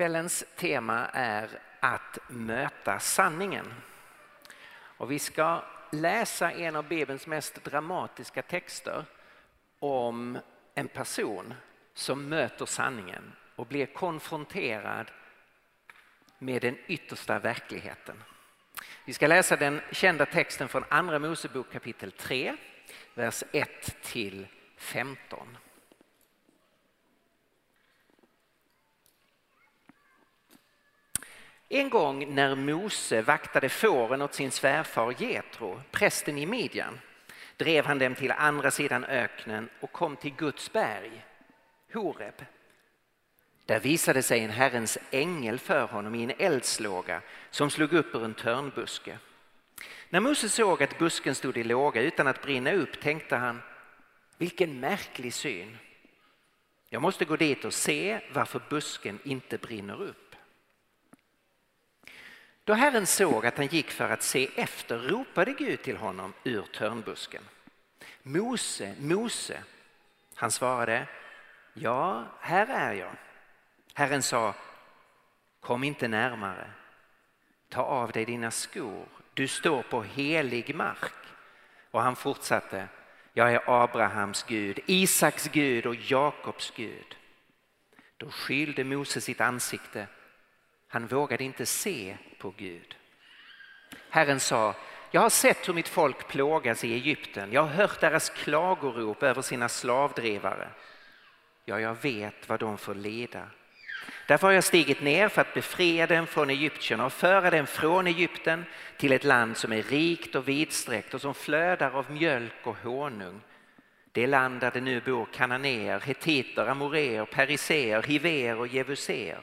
Kvällens tema är att möta sanningen. Och vi ska läsa en av Bibelns mest dramatiska texter om en person som möter sanningen och blir konfronterad med den yttersta verkligheten. Vi ska läsa den kända texten från Andra Mosebok kapitel 3, vers 1 till 15. En gång när Mose vaktade fåren åt sin svärfar Getro, prästen i Midjan, drev han dem till andra sidan öknen och kom till Guds berg, Horeb. Där visade sig en Herrens ängel för honom i en eldslåga som slog upp ur en törnbuske. När Mose såg att busken stod i låga utan att brinna upp tänkte han, vilken märklig syn. Jag måste gå dit och se varför busken inte brinner upp. Då Herren såg att han gick för att se efter ropade Gud till honom ur törnbusken. Mose, Mose. Han svarade, ja, här är jag. Herren sa, kom inte närmare. Ta av dig dina skor, du står på helig mark. Och han fortsatte, jag är Abrahams Gud, Isaks Gud och Jakobs Gud. Då skylde Mose sitt ansikte han vågade inte se på Gud. Herren sa, jag har sett hur mitt folk plågas i Egypten. Jag har hört deras klagorop över sina slavdrivare. Ja, jag vet vad de får lida. Därför har jag stigit ner för att befria dem från Egyptierna och föra dem från Egypten till ett land som är rikt och vidsträckt och som flödar av mjölk och honung. Det land där det nu bor kananéer, hetiter, amoreer, periseer, hiver och jevuser.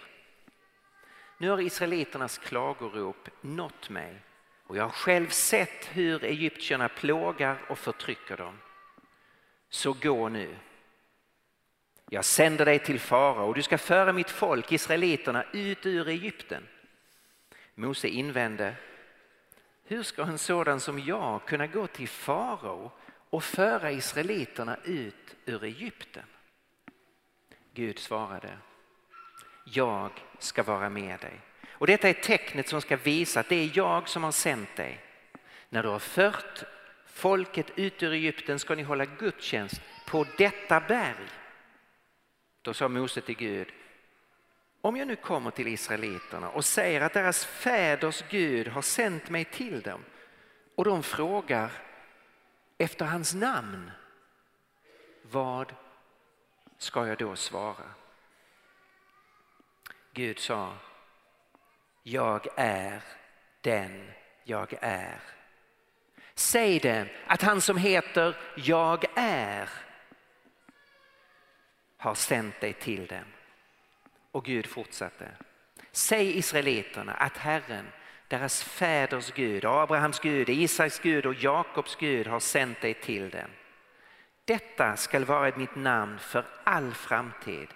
Nu har israeliternas klagorop nått mig och jag har själv sett hur egyptierna plågar och förtrycker dem. Så gå nu. Jag sänder dig till fara och du ska föra mitt folk, israeliterna, ut ur Egypten. Mose invände, hur ska en sådan som jag kunna gå till farao och föra israeliterna ut ur Egypten? Gud svarade, jag ska vara med dig. Och detta är tecknet som ska visa att det är jag som har sänt dig. När du har fört folket ut ur Egypten ska ni hålla gudstjänst på detta berg. Då sa Mose till Gud, om jag nu kommer till israeliterna och säger att deras fäders Gud har sänt mig till dem och de frågar efter hans namn, vad ska jag då svara? Gud sa, jag är den jag är. Säg det att han som heter Jag är har sänt dig till dem. Och Gud fortsatte. Säg israeliterna att Herren, deras fäders Gud, Abrahams Gud, Isaks Gud och Jakobs Gud har sänt dig till dem. Detta skall vara mitt namn för all framtid.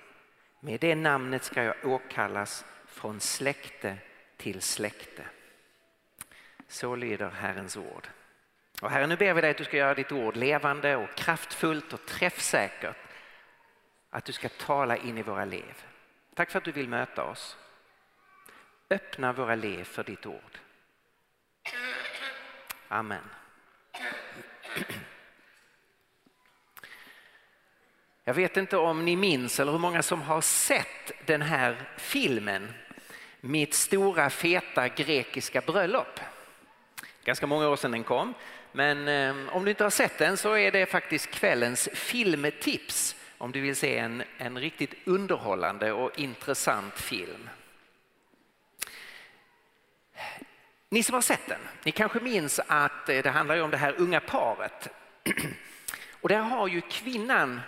Med det namnet ska jag åkallas från släkte till släkte. Så lyder Herrens ord. Och Herre, nu ber vi dig att du ska göra ditt ord levande och kraftfullt och träffsäkert. Att du ska tala in i våra liv. Tack för att du vill möta oss. Öppna våra liv för ditt ord. Amen. Jag vet inte om ni minns eller hur många som har sett den här filmen Mitt stora feta grekiska bröllop. Ganska många år sedan den kom, men eh, om du inte har sett den så är det faktiskt kvällens filmtips om du vill se en, en riktigt underhållande och intressant film. Ni som har sett den, ni kanske minns att eh, det handlar om det här unga paret. Och där har ju kvinnan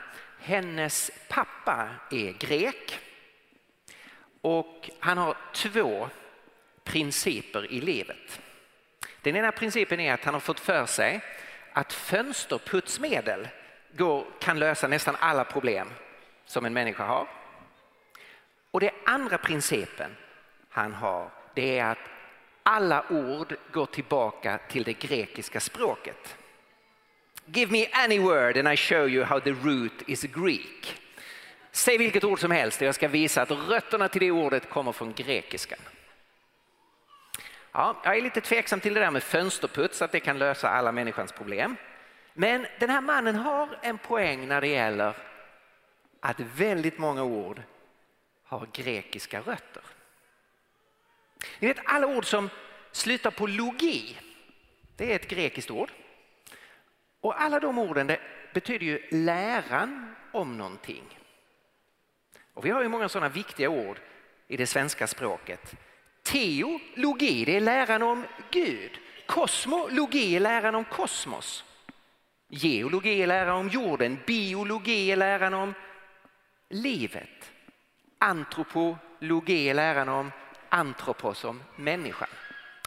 hennes pappa är grek och han har två principer i livet. Den ena principen är att han har fått för sig att fönsterputsmedel går, kan lösa nästan alla problem som en människa har. Och den andra principen han har det är att alla ord går tillbaka till det grekiska språket. Give me any word and I show you how the root is Greek. Säg vilket ord som helst och jag ska visa att rötterna till det ordet kommer från grekiskan. Ja, jag är lite tveksam till det där med fönsterputs, att det kan lösa alla människans problem. Men den här mannen har en poäng när det gäller att väldigt många ord har grekiska rötter. Ni vet alla ord som slutar på logi, det är ett grekiskt ord. Och alla de orden det betyder ju läran om någonting. Och vi har ju många sådana viktiga ord i det svenska språket. Teologi, det är läran om Gud. Kosmologi är läran om kosmos. Geologi är läran om jorden. Biologi är läran om livet. Antropologi är läran om antropos, om människan.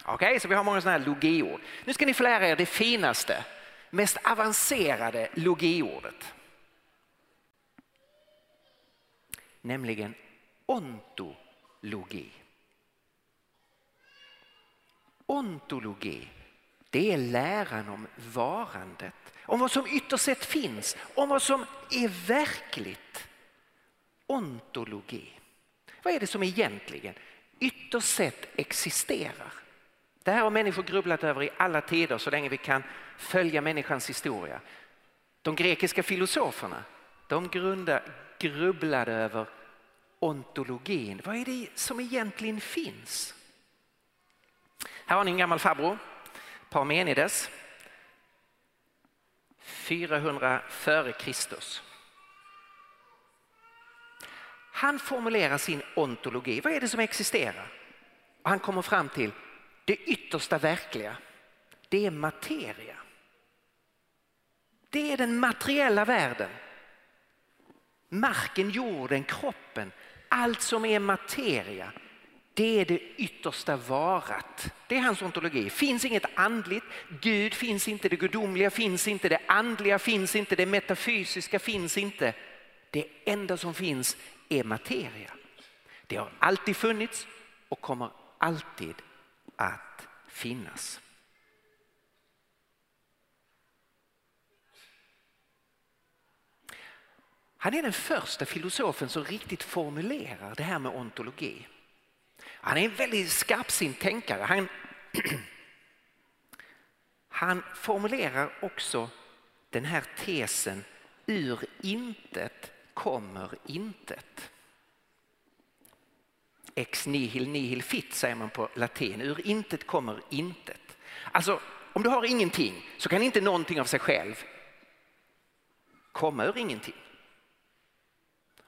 Okej, okay, så vi har många sådana här logiord. Nu ska ni få lära er det finaste, mest avancerade logiordet. Nämligen ontologi. Ontologi, det är läran om varandet, om vad som ytterst sett finns, om vad som är verkligt. Ontologi. Vad är det som egentligen ytterst sett existerar? Det här har människor grubblat över i alla tider så länge vi kan följa människans historia. De grekiska filosoferna de grunda, grubblade över ontologin. Vad är det som egentligen finns? Här har ni en gammal farbror, Parmenides. 400 före Kristus. Han formulerar sin ontologi. Vad är det som existerar? Och han kommer fram till det yttersta verkliga. Det är materia. Det är den materiella världen. Marken, jorden, kroppen, allt som är materia det är det yttersta varat. Det är hans ontologi. finns inget andligt, Gud finns inte, det gudomliga finns inte, det andliga finns inte, det metafysiska finns inte. Det enda som finns är materia. Det har alltid funnits och kommer alltid att finnas. Han är den första filosofen som riktigt formulerar det här med ontologi. Han är en väldigt skarpsint tänkare. Han, han formulerar också den här tesen ur intet kommer intet. Ex nihil nihil fit säger man på latin. Ur intet kommer intet. Alltså om du har ingenting så kan inte någonting av sig själv komma ur ingenting.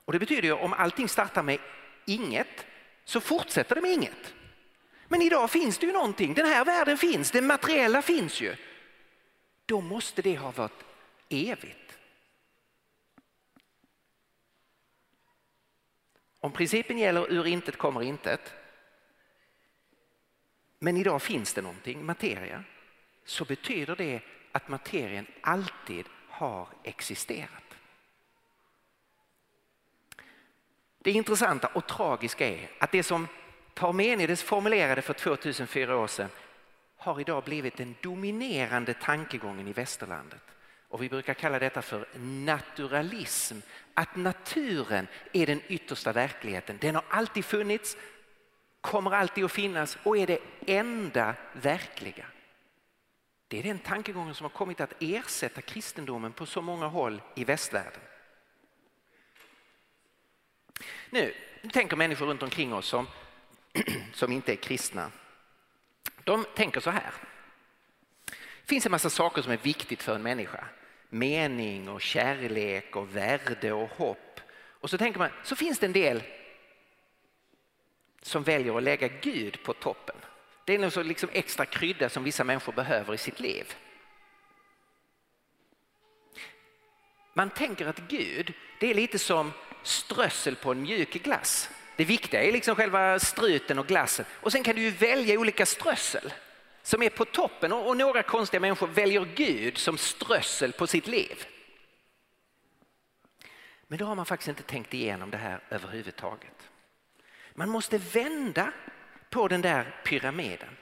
Och det betyder ju om allting startar med inget så fortsätter det med inget. Men idag finns det ju någonting, den här världen finns, det materiella finns ju. Då måste det ha varit evigt. Om principen gäller ur intet kommer intet, men idag finns det någonting, materia, så betyder det att materien alltid har existerat. Det intressanta och tragiska är att det som Parmenides formulerade för 2004 år sedan har idag blivit den dominerande tankegången i västerlandet. Och vi brukar kalla detta för naturalism. Att naturen är den yttersta verkligheten. Den har alltid funnits, kommer alltid att finnas och är det enda verkliga. Det är den tankegången som har kommit att ersätta kristendomen på så många håll i västvärlden. Nu tänker människor runt omkring oss som, som inte är kristna. De tänker så här. Det finns en massa saker som är viktigt för en människa. Mening och kärlek och värde och hopp. Och så tänker man, så finns det en del som väljer att lägga Gud på toppen. Det är någon liksom extra krydda som vissa människor behöver i sitt liv. Man tänker att Gud, det är lite som strössel på en mjuk glass. Det viktiga är liksom själva struten och glassen och sen kan du ju välja olika strössel som är på toppen och, några konstiga människor väljer Gud som strössel på sitt liv. Men då har man faktiskt inte tänkt igenom det här överhuvudtaget. Man måste vända på den där pyramiden.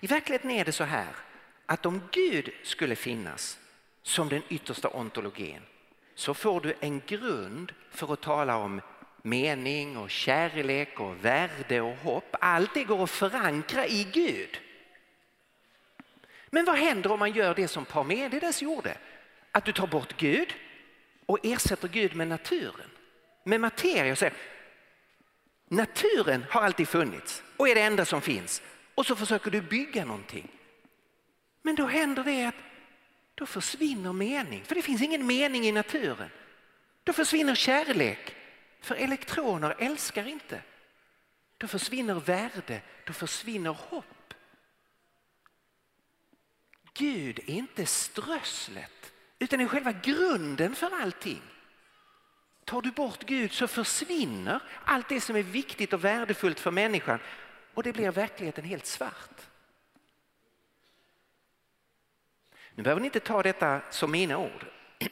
I verkligheten är det så här att om Gud skulle finnas som den yttersta ontologin så får du en grund för att tala om mening och kärlek och värde och hopp. Allt det går att förankra i Gud. Men vad händer om man gör det som Parmenides gjorde? Att du tar bort Gud och ersätter Gud med naturen, med materia och säger naturen har alltid funnits och är det enda som finns och så försöker du bygga någonting. Men då händer det att då försvinner mening, för det finns ingen mening i naturen. Då försvinner kärlek, för elektroner älskar inte. Då försvinner värde, då försvinner hopp. Gud är inte strösslet, utan är själva grunden för allting. Tar du bort Gud så försvinner allt det som är viktigt och värdefullt för människan och det blir verkligheten helt svart. Nu behöver ni inte ta detta som mina ord.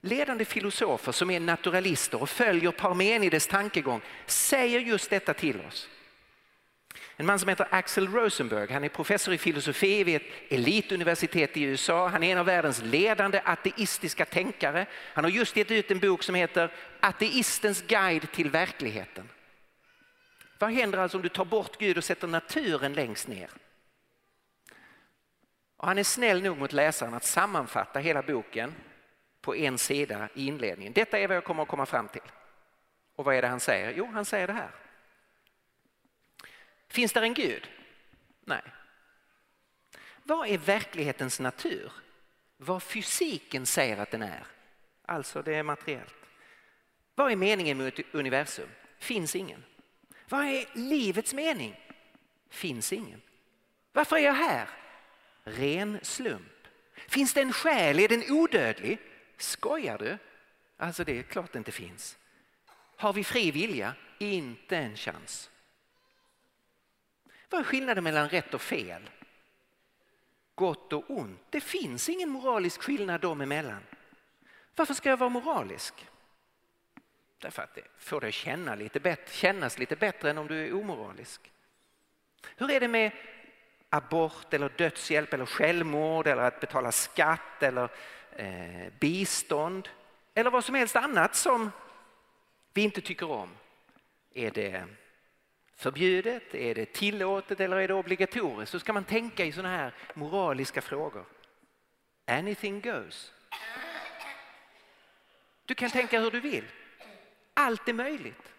Ledande filosofer som är naturalister och följer Parmenides tankegång säger just detta till oss. En man som heter Axel Rosenberg, han är professor i filosofi vid ett elituniversitet i USA. Han är en av världens ledande ateistiska tänkare. Han har just gett ut en bok som heter Ateistens guide till verkligheten. Vad händer alltså om du tar bort Gud och sätter naturen längst ner? Och han är snäll nog mot läsaren att sammanfatta hela boken på en sida i inledningen. Detta är vad jag kommer att komma fram till. Och vad är det han säger? Jo, han säger det här. Finns där en Gud? Nej. Vad är verklighetens natur? Vad fysiken säger att den är? Alltså det är materiellt. Vad är meningen med universum? Finns ingen. Vad är livets mening? Finns ingen. Varför är jag här? Ren slump. Finns det en själ? Är den odödlig? Skojar du? Alltså det är klart det inte finns. Har vi fri vilja? Inte en chans. Vad är skillnaden mellan rätt och fel? Gott och ont? Det finns ingen moralisk skillnad dem emellan. Varför ska jag vara moralisk? Därför att det får dig känna lite bättre, kännas lite bättre än om du är omoralisk. Hur är det med abort eller dödshjälp eller självmord eller att betala skatt eller eh, bistånd eller vad som helst annat som vi inte tycker om. Är det förbjudet, är det tillåtet eller är det obligatoriskt? Så ska man tänka i sådana här moraliska frågor. Anything goes. Du kan tänka hur du vill. Allt är möjligt.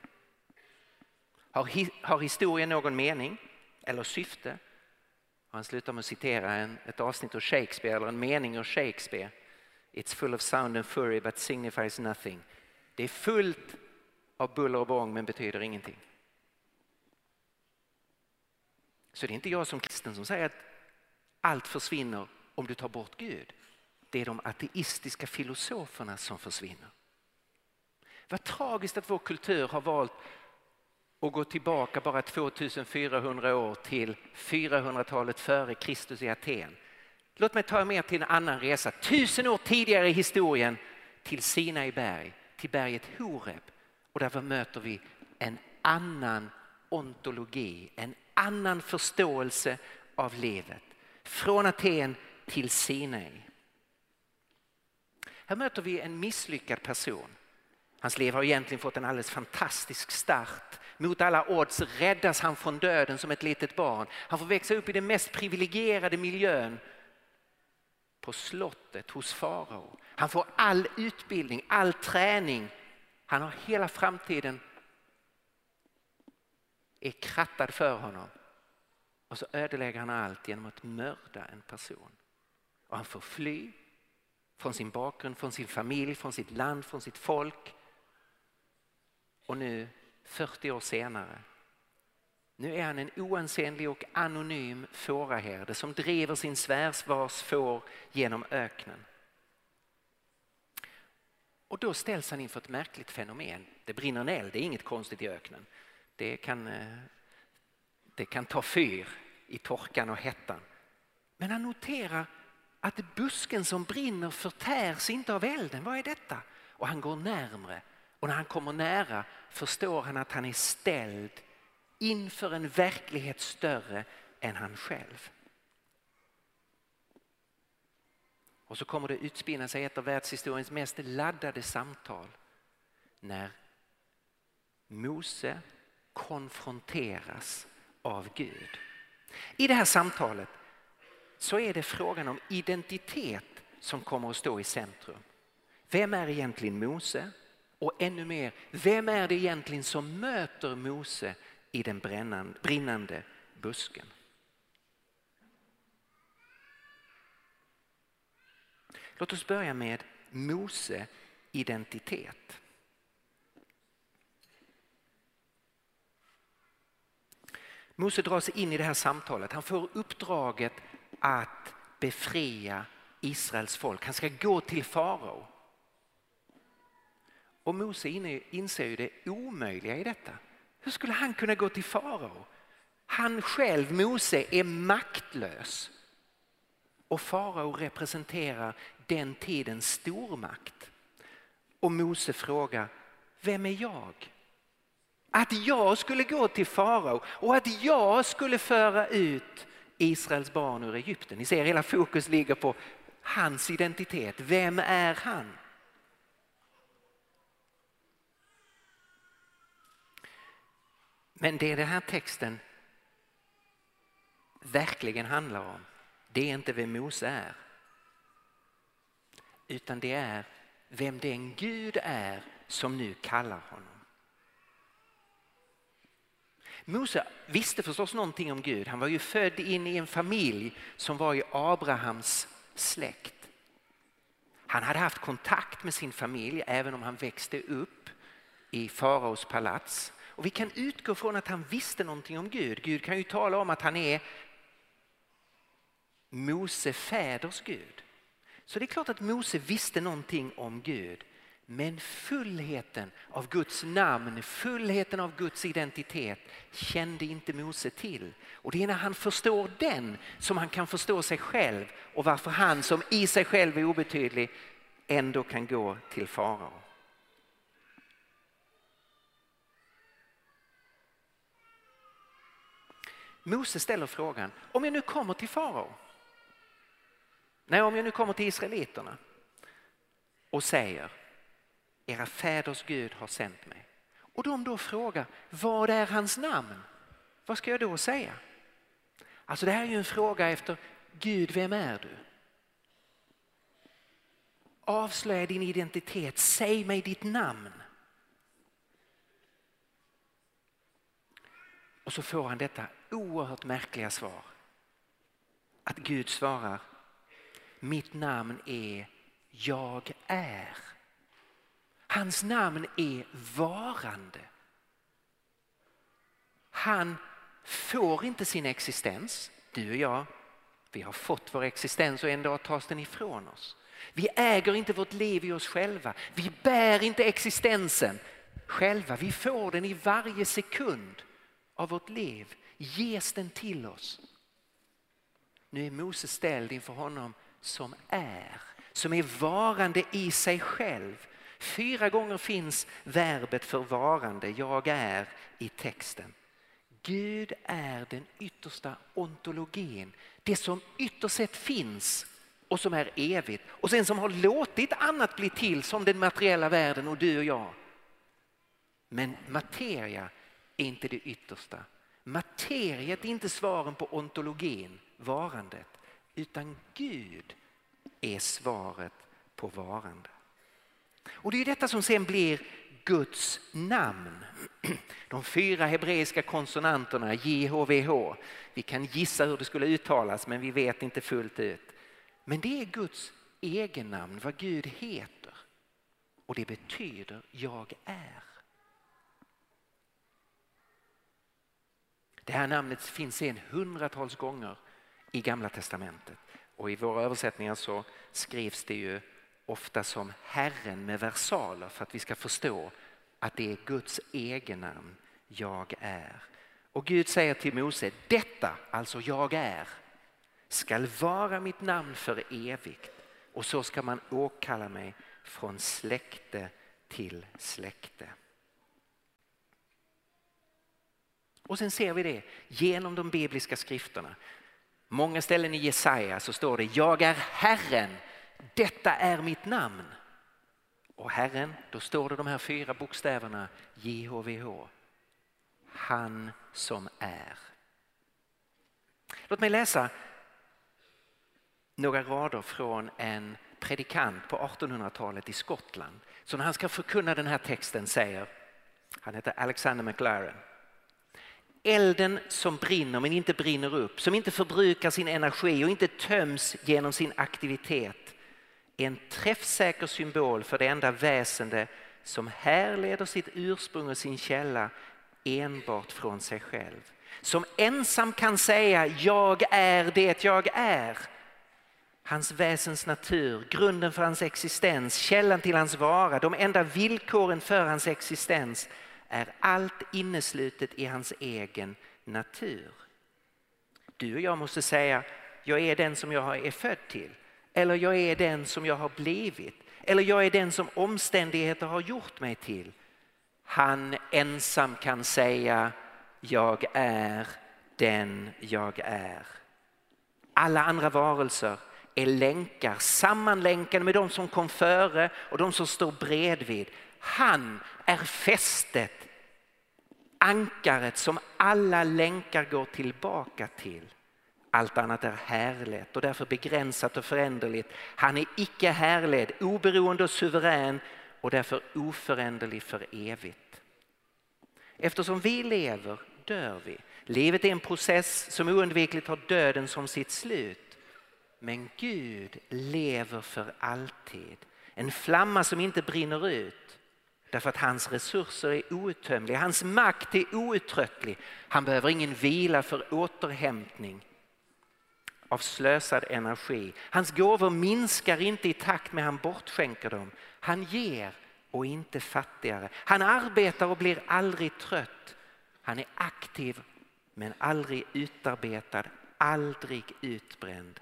Har, har historien någon mening eller syfte? Han slutar med att citera en, ett avsnitt av Shakespeare eller en mening av Shakespeare. It's full of sound and fury but signifies nothing. Det är fullt av buller och bång men betyder ingenting. Så det är inte jag som kristen som säger att allt försvinner om du tar bort Gud. Det är de ateistiska filosoferna som försvinner. Vad tragiskt att vår kultur har valt och gå tillbaka bara 2400 år till 400-talet före Kristus i Aten. Låt mig ta er med till en annan resa, tusen år tidigare i historien till Sinai berg, till berget Horeb. Och där möter vi en annan ontologi, en annan förståelse av livet. Från Aten till Sinai. Här möter vi en misslyckad person. Hans liv har egentligen fått en alldeles fantastisk start. Mot alla odds räddas han från döden som ett litet barn. Han får växa upp i den mest privilegierade miljön på slottet hos farao. Han får all utbildning, all träning. Han har hela framtiden är krattad för honom. Och så ödelägger han allt genom att mörda en person. Och han får fly från sin bakgrund, från sin familj, från sitt land, från sitt folk. Och nu 40 år senare nu är han en oansenlig och anonym fåraherde som driver sin svärsvars får genom öknen. Och då ställs han inför ett märkligt fenomen. Det brinner en eld, det är inget konstigt i öknen. Det kan, eh, det kan ta fyr i torkan och hettan. Men han noterar att busken som brinner förtärs inte av elden. Vad är detta? Och han går närmre och när han kommer nära förstår han att han är ställd inför en verklighet större än han själv. Och så kommer det utspinna sig ett av världshistoriens mest laddade samtal när Mose konfronteras av Gud. I det här samtalet så är det frågan om identitet som kommer att stå i centrum. Vem är egentligen Mose? Och ännu mer, vem är det egentligen som möter Mose i den brinnande busken? Låt oss börja med Mose identitet. Mose drar sig in i det här samtalet. Han får uppdraget att befria Israels folk. Han ska gå till farao. Och Mose inser ju det omöjliga i detta. Hur skulle han kunna gå till farao? Han själv, Mose, är maktlös. Och farao representerar den tidens stormakt. Och Mose frågar, vem är jag? Att jag skulle gå till farao och att jag skulle föra ut Israels barn ur Egypten. Ni ser hela fokus ligger på hans identitet. Vem är han? Men det den här texten verkligen handlar om det är inte vem Mose är. Utan det är vem den Gud är som nu kallar honom. Mose visste förstås någonting om Gud. Han var ju född in i en familj som var i Abrahams släkt. Han hade haft kontakt med sin familj även om han växte upp i faraos palats. Och vi kan utgå från att han visste någonting om Gud. Gud kan ju tala om att han är Mose fäders Gud. Så det är klart att Mose visste någonting om Gud. Men fullheten av Guds namn, fullheten av Guds identitet kände inte Mose till. Och det är när han förstår den som han kan förstå sig själv och varför han som i sig själv är obetydlig ändå kan gå till farao. Mose ställer frågan, om jag nu kommer till farao, nej om jag nu kommer till israeliterna och säger era fäders Gud har sänt mig. Och de då frågar, vad är hans namn? Vad ska jag då säga? Alltså det här är ju en fråga efter Gud, vem är du? Avslöja din identitet, säg mig ditt namn. Och så får han detta oerhört märkliga svar. Att Gud svarar, mitt namn är Jag är. Hans namn är varande. Han får inte sin existens, du och jag. Vi har fått vår existens och en dag tas den ifrån oss. Vi äger inte vårt liv i oss själva. Vi bär inte existensen själva. Vi får den i varje sekund av vårt liv. Ges den till oss. Nu är Mose ställd inför honom som är, som är varande i sig själv Fyra gånger finns verbet för varande, jag är, i texten. Gud är den yttersta ontologin, det som ytterst sett finns och som är evigt och sen som har låtit annat bli till som den materiella världen och du och jag. Men materia är inte det yttersta. Materiet är inte svaren på ontologin, varandet, utan Gud är svaret på varande. Och det är detta som sen blir Guds namn. De fyra hebreiska konsonanterna JHVH. Vi kan gissa hur det skulle uttalas men vi vet inte fullt ut. Men det är Guds egennamn, vad Gud heter. Och det betyder jag är. Det här namnet finns en hundratals gånger i Gamla testamentet. Och i våra översättningar så skrivs det ju ofta som Herren med versaler för att vi ska förstå att det är Guds egen namn jag är. Och Gud säger till Mose, detta, alltså jag är, skall vara mitt namn för evigt och så ska man åkalla mig från släkte till släkte. Och sen ser vi det genom de bibliska skrifterna. Många ställen i Jesaja så står det, jag är Herren detta är mitt namn. Och Herren, då står det de här fyra bokstäverna JHVH. Han som är. Låt mig läsa några rader från en predikant på 1800-talet i Skottland. Så när han ska förkunna den här texten säger, han heter Alexander McLaren. Elden som brinner men inte brinner upp, som inte förbrukar sin energi och inte töms genom sin aktivitet är en träffsäker symbol för det enda väsende som härleder sitt ursprung och sin källa enbart från sig själv. Som ensam kan säga jag är det jag är. Hans väsens natur, grunden för hans existens, källan till hans vara, de enda villkoren för hans existens är allt inneslutet i hans egen natur. Du och jag måste säga, jag är den som jag är född till. Eller jag är den som jag har blivit. Eller jag är den som omständigheter har gjort mig till. Han ensam kan säga, jag är den jag är. Alla andra varelser är länkar, sammanlänkade med de som kom före och de som står bredvid. Han är fästet, ankaret som alla länkar går tillbaka till. Allt annat är härligt och därför begränsat och föränderligt. Han är icke härledd, oberoende och suverän och därför oföränderlig för evigt. Eftersom vi lever dör vi. Livet är en process som oundvikligt har döden som sitt slut. Men Gud lever för alltid. En flamma som inte brinner ut. Därför att hans resurser är outtömliga, hans makt är outtröttlig. Han behöver ingen vila för återhämtning av slösad energi. Hans gåvor minskar inte i takt med han bortskänker dem. Han ger och inte fattigare. Han arbetar och blir aldrig trött. Han är aktiv men aldrig utarbetad, aldrig utbränd.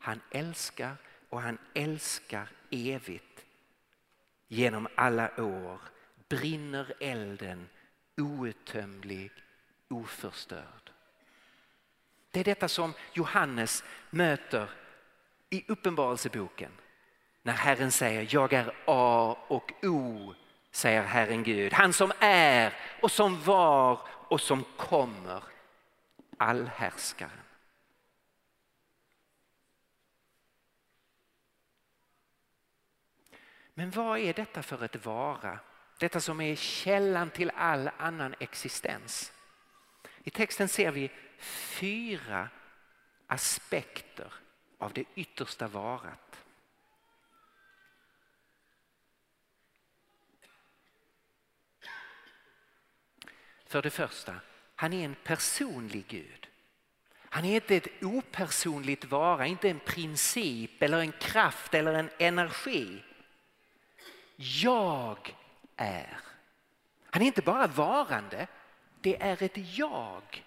Han älskar och han älskar evigt. Genom alla år brinner elden outtömlig, oförstörd. Det är detta som Johannes möter i Uppenbarelseboken. När Herren säger jag är A och O, säger Herren Gud. Han som är och som var och som kommer. Allhärskaren. Men vad är detta för ett vara? Detta som är källan till all annan existens. I texten ser vi fyra aspekter av det yttersta varat. För det första, han är en personlig Gud. Han är inte ett opersonligt vara, inte en princip eller en kraft eller en energi. Jag är. Han är inte bara varande, det är ett jag.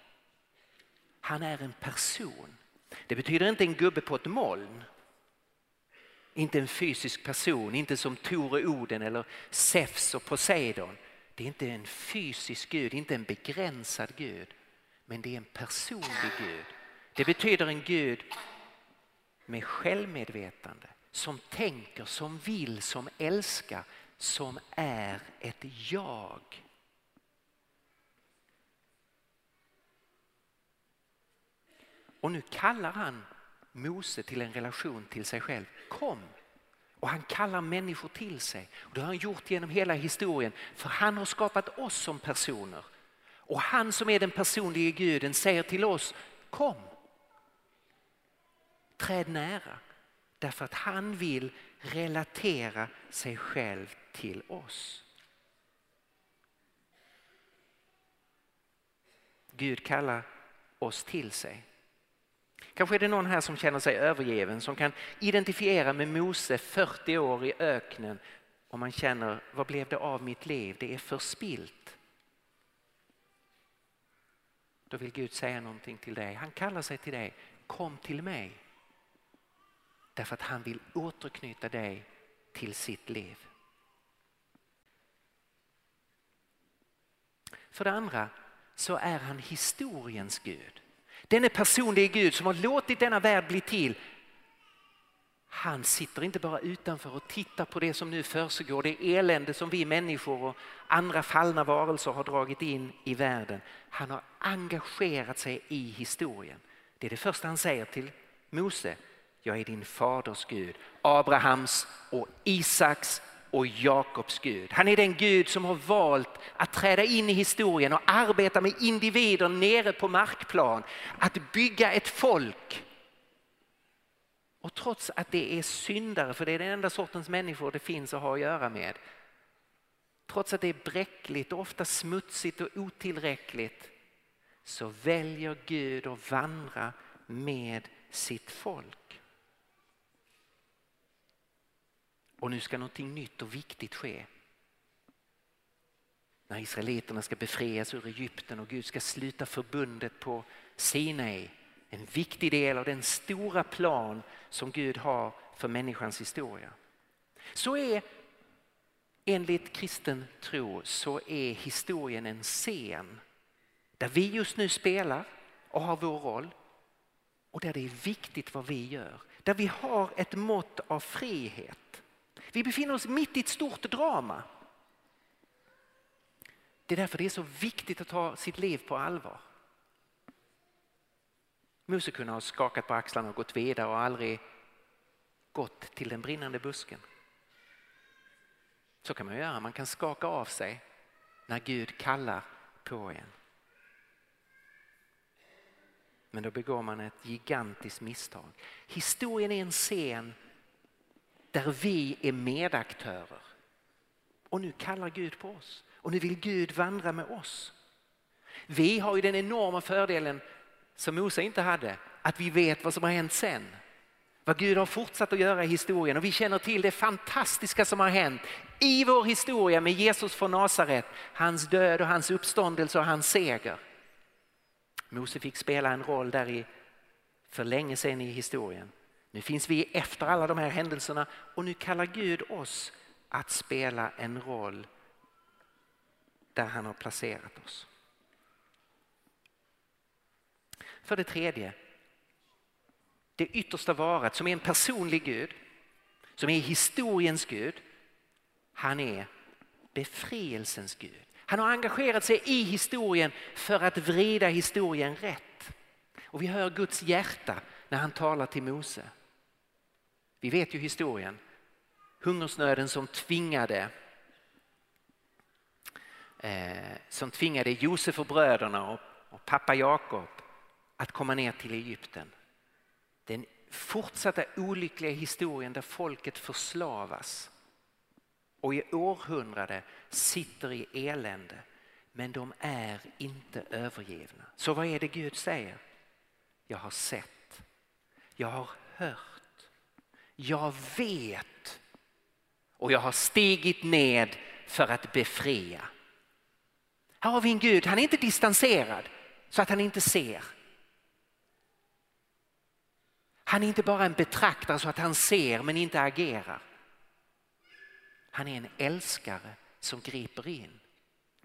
Han är en person. Det betyder inte en gubbe på ett moln. Inte en fysisk person, inte som Tor och Oden eller Zeus och Poseidon. Det är inte en fysisk Gud, inte en begränsad Gud. Men det är en personlig Gud. Det betyder en Gud med självmedvetande. Som tänker, som vill, som älskar, som är ett jag. Och nu kallar han Mose till en relation till sig själv. Kom! Och han kallar människor till sig. Och det har han gjort genom hela historien. För han har skapat oss som personer. Och han som är den personliga guden säger till oss, kom! Träd nära. Därför att han vill relatera sig själv till oss. Gud kallar oss till sig. Kanske är det någon här som känner sig övergiven som kan identifiera med Mose 40 år i öknen och man känner vad blev det av mitt liv? Det är förspilt. Då vill Gud säga någonting till dig. Han kallar sig till dig. Kom till mig. Därför att han vill återknyta dig till sitt liv. För det andra så är han historiens Gud. Denne personlige Gud som har låtit denna värld bli till. Han sitter inte bara utanför och tittar på det som nu försiggår, det elände som vi människor och andra fallna varelser har dragit in i världen. Han har engagerat sig i historien. Det är det första han säger till Mose. Jag är din faders Gud, Abrahams och Isaks och Jakobs Gud. Han är den Gud som har valt att träda in i historien och arbeta med individer nere på markplan. Att bygga ett folk. Och trots att det är syndare, för det är den enda sortens människor det finns att ha att göra med. Trots att det är bräckligt och ofta smutsigt och otillräckligt så väljer Gud att vandra med sitt folk. Och nu ska någonting nytt och viktigt ske. När israeliterna ska befrias ur Egypten och Gud ska sluta förbundet på Sinai. En viktig del av den stora plan som Gud har för människans historia. Så är enligt kristen tro så är historien en scen där vi just nu spelar och har vår roll och där det är viktigt vad vi gör. Där vi har ett mått av frihet. Vi befinner oss mitt i ett stort drama. Det är därför det är så viktigt att ta sitt liv på allvar. Mose kunde ha skakat på axlarna och gått vidare och aldrig gått till den brinnande busken. Så kan man göra, man kan skaka av sig när Gud kallar på en. Men då begår man ett gigantiskt misstag. Historien är en scen där vi är medaktörer. Och nu kallar Gud på oss. Och nu vill Gud vandra med oss. Vi har ju den enorma fördelen som Mose inte hade, att vi vet vad som har hänt sen. Vad Gud har fortsatt att göra i historien och vi känner till det fantastiska som har hänt i vår historia med Jesus från Nasaret, hans död och hans uppståndelse och hans seger. Mose fick spela en roll där i för länge sedan i historien. Nu finns vi efter alla de här händelserna och nu kallar Gud oss att spela en roll där han har placerat oss. För det tredje, det yttersta varet som är en personlig Gud, som är historiens Gud, han är befrielsens Gud. Han har engagerat sig i historien för att vrida historien rätt. Och vi hör Guds hjärta när han talar till Mose. Vi vet ju historien. Hungersnöden som tvingade eh, som tvingade Josef och bröderna och, och pappa Jakob att komma ner till Egypten. Den fortsatta olyckliga historien där folket förslavas och i århundrade sitter i elände. Men de är inte övergivna. Så vad är det Gud säger? Jag har sett, jag har hört, jag vet och jag har stigit ned för att befria. Här har vi en Gud, han är inte distanserad så att han inte ser. Han är inte bara en betraktare så att han ser men inte agerar. Han är en älskare som griper in.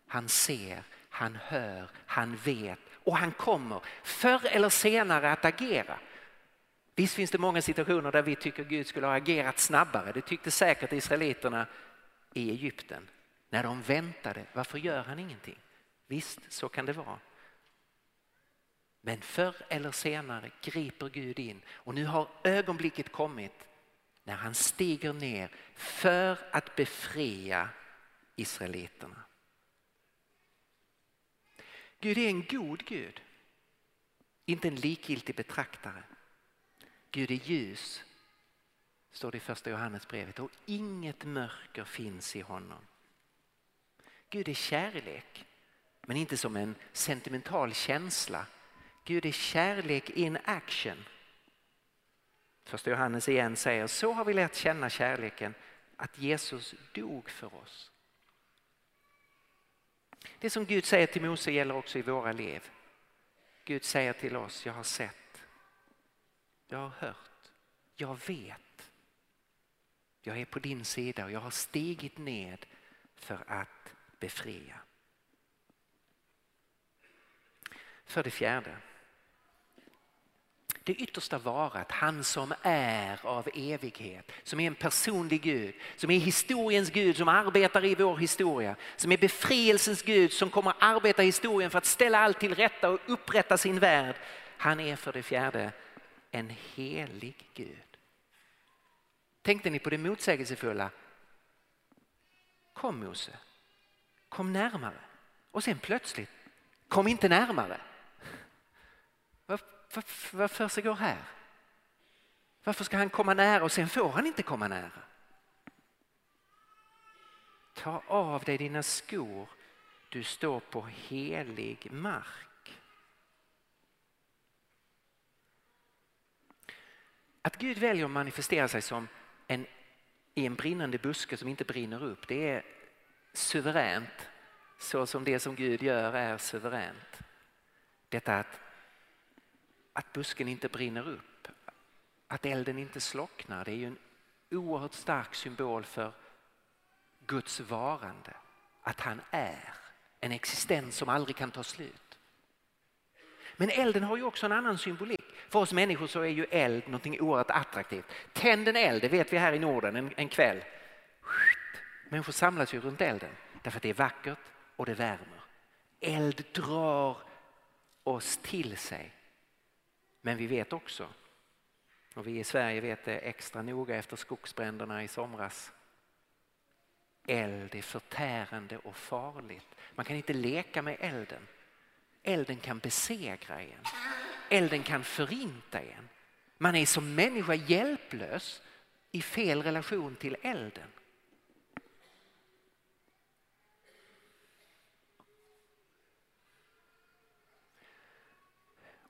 Han ser, han hör, han vet och han kommer förr eller senare att agera. Visst finns det många situationer där vi tycker Gud skulle ha agerat snabbare. Det tyckte säkert israeliterna i Egypten. När de väntade, varför gör han ingenting? Visst, så kan det vara. Men förr eller senare griper Gud in och nu har ögonblicket kommit när han stiger ner för att befria israeliterna. Gud är en god Gud, inte en likgiltig betraktare. Gud är ljus, står det i första Johannesbrevet och inget mörker finns i honom. Gud är kärlek, men inte som en sentimental känsla. Gud är kärlek in action. Första Johannes igen säger så har vi lärt känna kärleken att Jesus dog för oss. Det som Gud säger till Mose gäller också i våra liv. Gud säger till oss, jag har sett, jag har hört, jag vet. Jag är på din sida och jag har stigit ned för att befria. För det fjärde, det yttersta varat, han som är av evighet, som är en personlig Gud, som är historiens Gud, som arbetar i vår historia, som är befrielsens Gud, som kommer arbeta i historien för att ställa allt till rätta och upprätta sin värld. Han är för det fjärde en helig Gud. Tänkte ni på det motsägelsefulla? Kom Mose, kom närmare. Och sen plötsligt, kom inte närmare. Vad, vad, vad försiggår här? Varför ska han komma nära och sen får han inte komma nära? Ta av dig dina skor, du står på helig mark. Att Gud väljer att manifestera sig som en, i en brinnande buske som inte brinner upp, det är suveränt så som det som Gud gör är suveränt. Detta att, att busken inte brinner upp, att elden inte slocknar, det är ju en oerhört stark symbol för Guds varande. Att han är en existens som aldrig kan ta slut. Men elden har ju också en annan symbolik. För oss människor så är ju eld någonting oerhört attraktivt. Tänd en eld, det vet vi här i Norden en, en kväll. Människor samlas ju runt elden därför att det är vackert, och det värmer. Eld drar oss till sig. Men vi vet också, och vi i Sverige vet det extra noga efter skogsbränderna i somras. Eld är förtärande och farligt. Man kan inte leka med elden. Elden kan besegra en. Elden kan förinta en. Man är som människa hjälplös i fel relation till elden.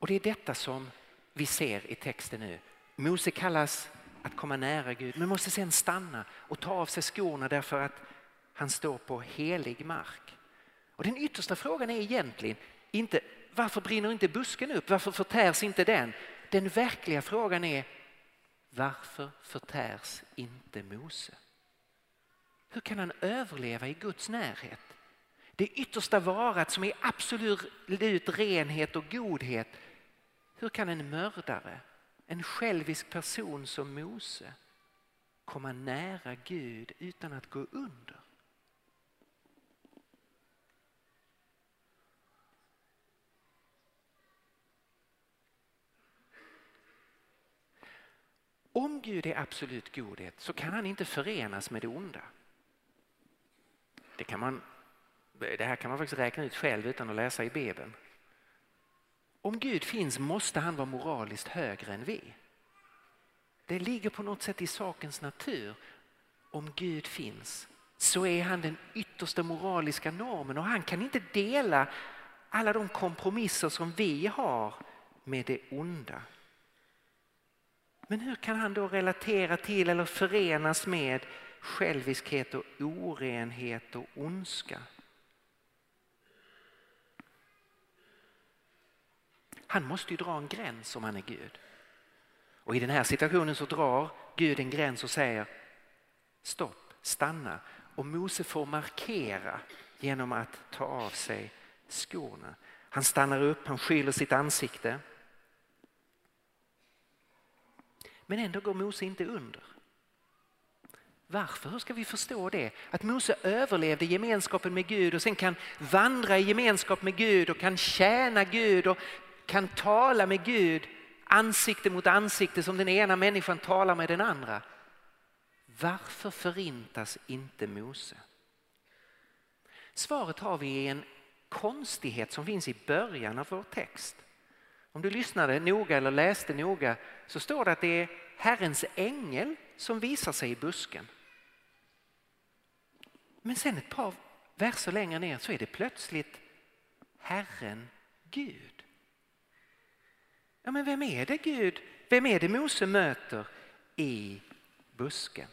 Och det är detta som vi ser i texten nu. Mose kallas att komma nära Gud men måste sen stanna och ta av sig skorna därför att han står på helig mark. Och den yttersta frågan är egentligen inte varför brinner inte busken upp, varför förtärs inte den? Den verkliga frågan är varför förtärs inte Mose? Hur kan han överleva i Guds närhet? Det yttersta varat som är absolut renhet och godhet hur kan en mördare, en självisk person som Mose komma nära Gud utan att gå under? Om Gud är absolut godhet så kan han inte förenas med det onda. Det, kan man, det här kan man faktiskt räkna ut själv utan att läsa i Bibeln. Om Gud finns måste han vara moraliskt högre än vi. Det ligger på något sätt i sakens natur. Om Gud finns så är han den yttersta moraliska normen och han kan inte dela alla de kompromisser som vi har med det onda. Men hur kan han då relatera till eller förenas med själviskhet och orenhet och ondska? Han måste ju dra en gräns om han är Gud. Och i den här situationen så drar Gud en gräns och säger stopp, stanna. Och Mose får markera genom att ta av sig skorna. Han stannar upp, han skyller sitt ansikte. Men ändå går Mose inte under. Varför? Hur ska vi förstå det? Att Mose överlevde gemenskapen med Gud och sen kan vandra i gemenskap med Gud och kan tjäna Gud och kan tala med Gud ansikte mot ansikte som den ena människan talar med den andra. Varför förintas inte Mose? Svaret har vi i en konstighet som finns i början av vår text. Om du lyssnade noga eller läste noga så står det att det är Herrens ängel som visar sig i busken. Men sen ett par verser längre ner så är det plötsligt Herren Gud. Ja, men vem är det Gud, vem är det Mose möter i busken?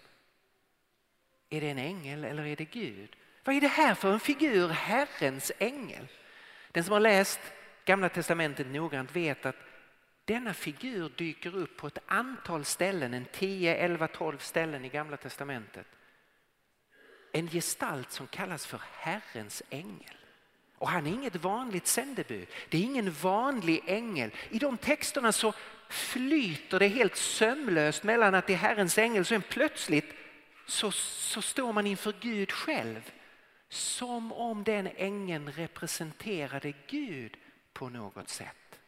Är det en ängel eller är det Gud? Vad är det här för en figur, Herrens ängel? Den som har läst Gamla testamentet noggrant vet att denna figur dyker upp på ett antal ställen, en 10, 11, 12 ställen i Gamla testamentet. En gestalt som kallas för Herrens ängel. Och han är inget vanligt sändebud. Det är ingen vanlig ängel. I de texterna så flyter det helt sömlöst mellan att det är Herrens ängel och sen plötsligt så, så står man inför Gud själv. Som om den ängeln representerade Gud på något sätt.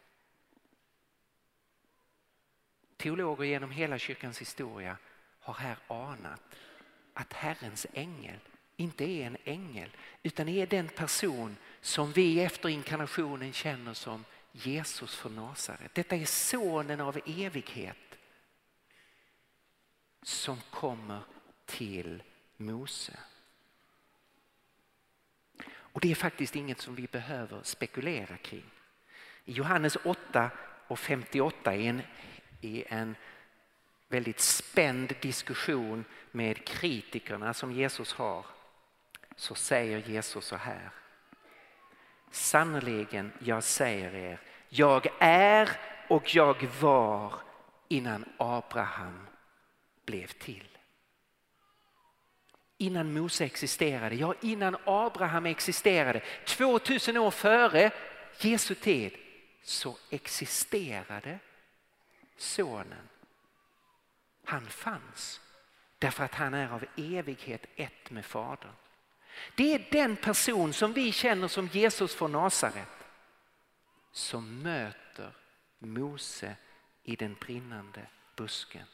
Teologer genom hela kyrkans historia har här anat att Herrens ängel inte är en ängel utan är den person som vi efter inkarnationen känner som Jesus från Nasaret. Detta är sonen av evighet som kommer till Mose. Och det är faktiskt inget som vi behöver spekulera kring. I Johannes 8 och 58 är en, är en väldigt spänd diskussion med kritikerna som Jesus har så säger Jesus så här. Sannerligen, jag säger er, jag är och jag var innan Abraham blev till. Innan Mose existerade, ja innan Abraham existerade, 2000 år före Jesu tid, så existerade sonen. Han fanns därför att han är av evighet ett med Fadern. Det är den person som vi känner som Jesus från Nasaret som möter Mose i den brinnande busken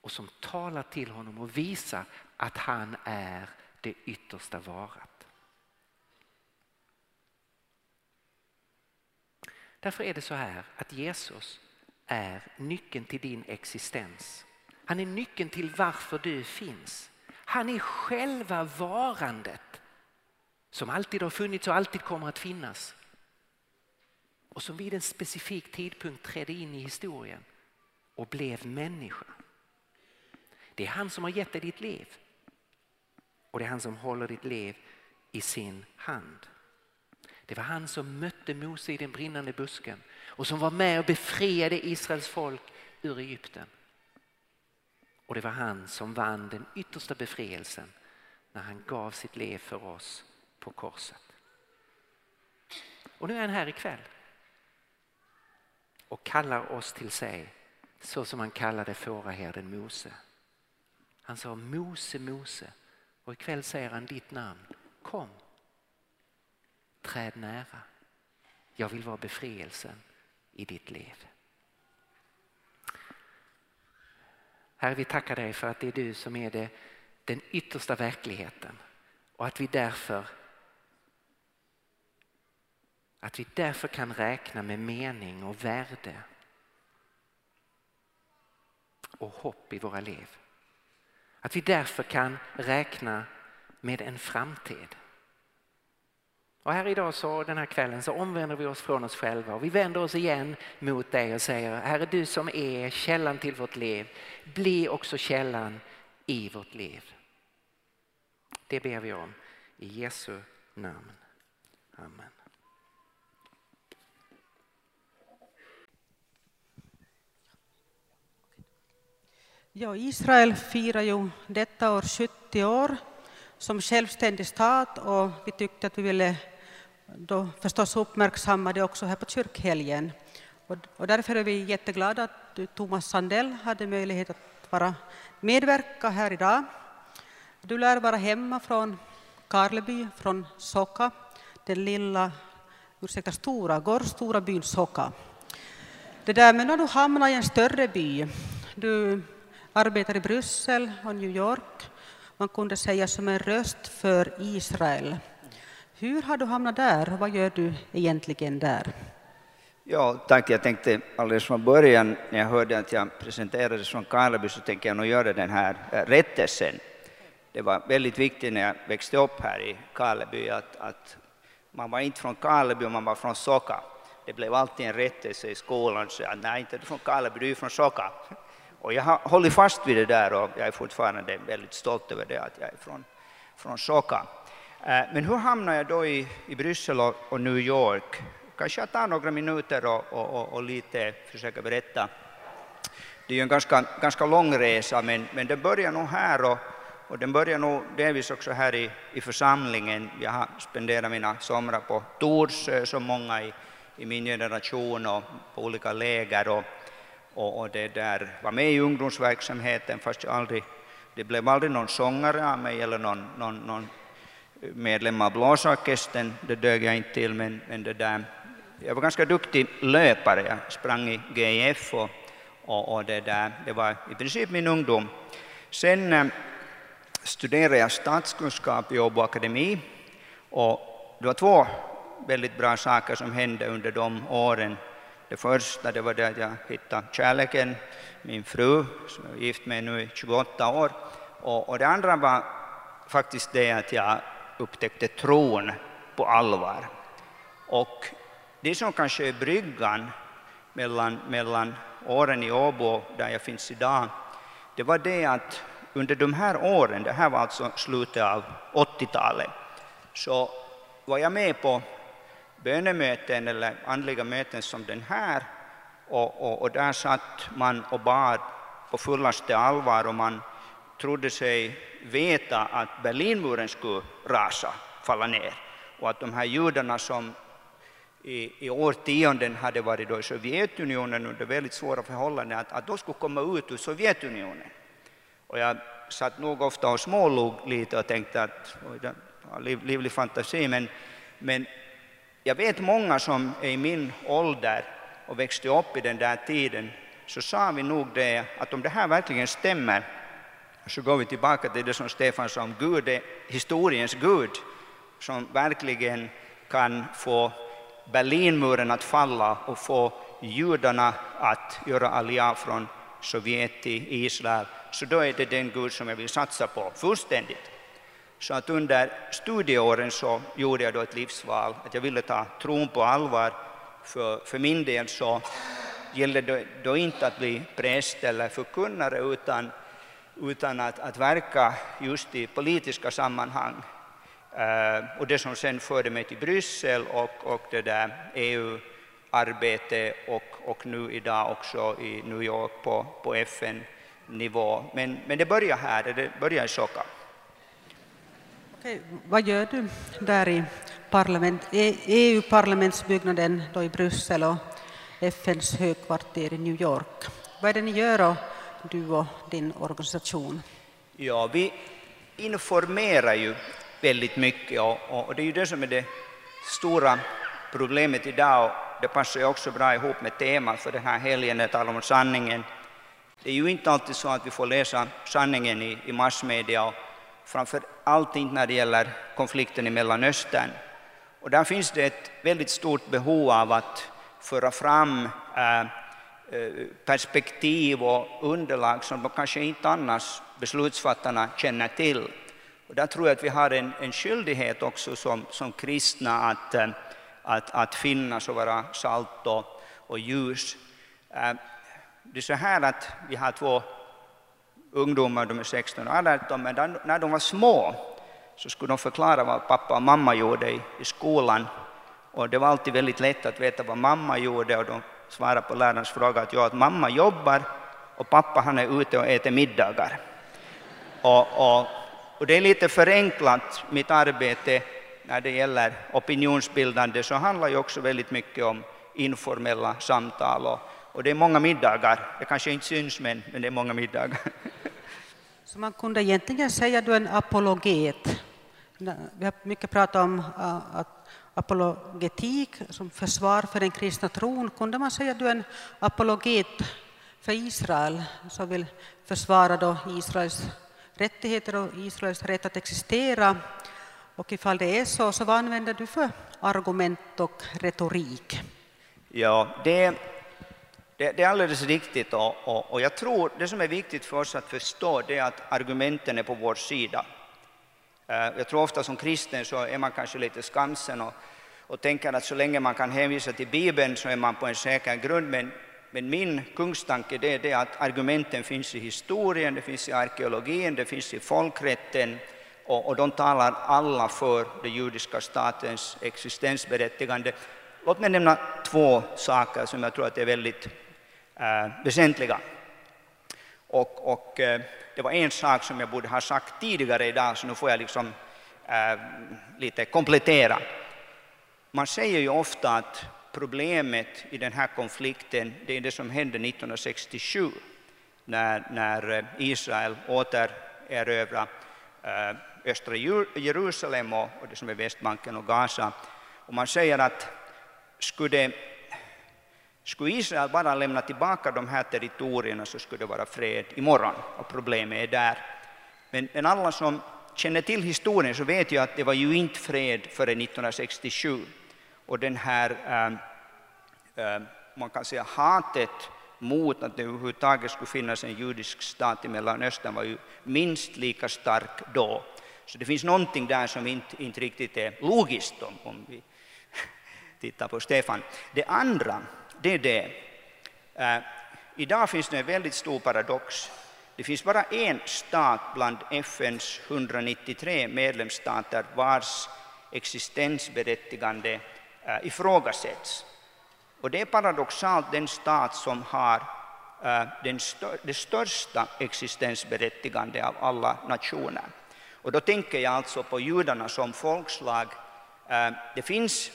och som talar till honom och visar att han är det yttersta varat. Därför är det så här att Jesus är nyckeln till din existens. Han är nyckeln till varför du finns. Han är själva varandet som alltid har funnits och alltid kommer att finnas. Och som vid en specifik tidpunkt trädde in i historien och blev människa. Det är han som har gett dig ditt liv. Och det är han som håller ditt liv i sin hand. Det var han som mötte Mose i den brinnande busken och som var med och befriade Israels folk ur Egypten. Och det var han som vann den yttersta befrielsen när han gav sitt liv för oss på korset. Och nu är han här ikväll och kallar oss till sig så som han kallade fåraherden Mose. Han sa Mose, Mose och ikväll säger han ditt namn. Kom, träd nära. Jag vill vara befrielsen i ditt liv. Herre, vi tackar dig för att det är du som är det, den yttersta verkligheten och att vi därför att vi därför kan räkna med mening och värde och hopp i våra liv. Att vi därför kan räkna med en framtid. Och här idag så den här kvällen så omvänder vi oss från oss själva och vi vänder oss igen mot dig och säger Herre du som är källan till vårt liv, bli också källan i vårt liv. Det ber vi om i Jesu namn. Amen. Ja, Israel firar ju detta år 70 år som självständig stat och vi tyckte att vi ville då förstås uppmärksammade också här på kyrkhelgen. Och, och därför är vi jätteglada att Thomas Sandell hade möjlighet att vara medverka här idag. Du lär vara hemma från Karleby, från Soka, den lilla, ursäkta, stora, gårdstora byn Soka. Det där, men när du hamnar i en större by, du arbetar i Bryssel och New York. Man kunde säga som en röst för Israel. Hur har du hamnat där och vad gör du egentligen där? Ja, tack. Jag tänkte alldeles från början när jag hörde att jag presenterades från Karleby så tänkte jag nog göra den här eh, rättelsen. Det var väldigt viktigt när jag växte upp här i Karleby att, att man var inte från Karleby, man var från Soka. Det blev alltid en rättelse i skolan, så att nej, inte du från Karleby, du är från Soka. Och jag har hållit fast vid det där och jag är fortfarande väldigt stolt över det, att jag är från, från Soka. Eh, men hur hamnade jag då i, i Bryssel och, och New York? Kanske jag tar några minuter och, och, och, lite försöker berätta. Det är ju en ganska, ganska lång resa, men, men den börjar nog här och, och den börjar nog delvis också här i, i församlingen. Jag har spenderat mina somrar på Torsö som många i, i min generation och på olika läger och, och, och det där var med i ungdomsverksamheten fast jag aldrig, det blev aldrig någon sångare av mig eller någon, någon, någon medlem av blåsorkestern, det dög jag inte till, men, men det där, jag var ganska duktig löpare, jag sprang i GIF och, och, och det, där, det var i princip min ungdom. Sen eh, studerade jag statskunskap i Åbo akademi och det var två väldigt bra saker som hände under de åren. Det första det var det att jag hittade kärleken, min fru, som jag är gift med nu i 28 år. Och, och det andra var faktiskt det att jag upptäckte tron på allvar. Och det som kanske är bryggan mellan, mellan åren i Åbo, där jag finns idag, det var det att under de här åren, det här var alltså slutet av 80-talet, så var jag med på bönemöten eller andliga möten som den här och, och, och där satt man och bad på fullaste allvar och man trodde sig veta att Berlinmuren skulle rasa, falla ner och att de här judarna som i, i årtionden hade varit då i Sovjetunionen under väldigt svåra förhållanden, att, att de skulle komma ut ur Sovjetunionen. Och jag satt nog ofta och smålog lite och tänkte att det var liv, livlig fantasi, men, men jag vet många som är i min ålder och växte upp i den där tiden, så sa vi nog det att om det här verkligen stämmer så går vi tillbaka till det som Stefan sa om Gud är historiens Gud som verkligen kan få Berlinmuren att falla och få judarna att göra alia från Sovjet till Israel, så då är det den Gud som jag vill satsa på fullständigt. Så att under studieåren så gjorde jag då ett livsval, att jag ville ta tron på allvar. För, för min del så gällde det då inte att bli präst eller förkunnare, utan, utan att, att verka just i politiska sammanhang. Eh, och det som sen förde mig till Bryssel och, och det där EU-arbete och, och nu idag också i New York på, på FN-nivå. Men, men det börjar här, det börjar i Soka. Okej, vad gör du där i parlament, e EU-parlamentsbyggnaden då i Bryssel och FNs högkvarter i New York? Vad är det ni gör, och du och din organisation? Ja, vi informerar ju väldigt mycket och, det är ju det som är det stora problemet idag och det passar ju också bra ihop med temat för den här helgen, det talar om sanningen. Det är ju inte alltid så att vi får läsa sanningen i, i massmedia och framför allt inte när det gäller konflikten i Mellanöstern. Och där finns det ett väldigt stort behov av att föra fram eh, Eh, perspektiv och underlag som de kanske inte annars beslutsfattarna känner till. Och där tror jag att vi har en, en skyldighet också som, som kristna att, eh, att, att finnas och vara salt och, och ljus. Eh, det är så här att vi har två ungdomar, de är 16 och 18, men när de var små så skulle de förklara vad pappa och mamma gjorde i, i skolan. Och det var alltid väldigt lätt att veta vad mamma gjorde och de svarade på lärarens fråga att, ja, att mamma jobbar och pappa han är ute och äter middagar. Och, och, och det är lite förenklat, mitt arbete när det gäller opinionsbildande så handlar ju också väldigt mycket om informella samtal och, och det är många middagar. Det kanske inte syns men, men det är många middagar. Så man kunde egentligen säga att du är en apologet. Vi har mycket pratat om äh, att apologetik som försvar för den kristna tron. Kunde man säga att du är en apologet för Israel som vill försvara då Israels rättigheter och Israels rätt att existera? Och ifall det är så, så vad använder du för argument och retorik? Ja, det det, det, är alldeles riktigt och, och, och, jag tror det som är viktigt för oss att förstå det är att argumenten är på vår sida. Eh, jag tror ofta som kristen så är man kanske lite skamsen och, och tänker att så länge man kan hänvisa till Bibeln så är man på en säker grund. Men, men min kungstanke det är det att argumenten finns i historien, det finns i arkeologin, det finns i folkrätten och, och de talar alla för den judiska statens existensberättigande. Låt mig nämna två saker som jag tror att är väldigt äh, väsentliga. Och, och eh, det var en sak som jag borde ha sagt tidigare idag, så nu får jag liksom äh, lite komplettera. Man säger ju ofta att problemet i den här konflikten det är det som hände 1967 när, när eh, Israel återerövrade äh, östra Jerusalem och, och det som är Västbanken och Gaza. Och man säger att skulle, skulle Israel bara lämna tillbaka de här territorierna så skulle det vara fred imorgon och problemet är där. Men, men alla som känner till historien så vet ju att det var ju inte fred före 1967 och den här, äh, äh, man kan säga hatet mot att det överhuvudtaget skulle finnas en judisk stat i Mellanöstern var ju minst lika stark då. Så det finns någonting där som inte, inte riktigt är logiskt om, om vi tittar på Stefan. Det andra, det är det. Äh, idag finns det en väldigt stor paradox. Det finns bara en stat bland FNs 193 medlemsstater vars existensberättigande äh, ifrågasätts. Och det är paradoxalt den stat som har äh, den stör, det största existensberättigande av alla nationer. Och då tänker jag alltså på judarna som folkslag. Äh, det finns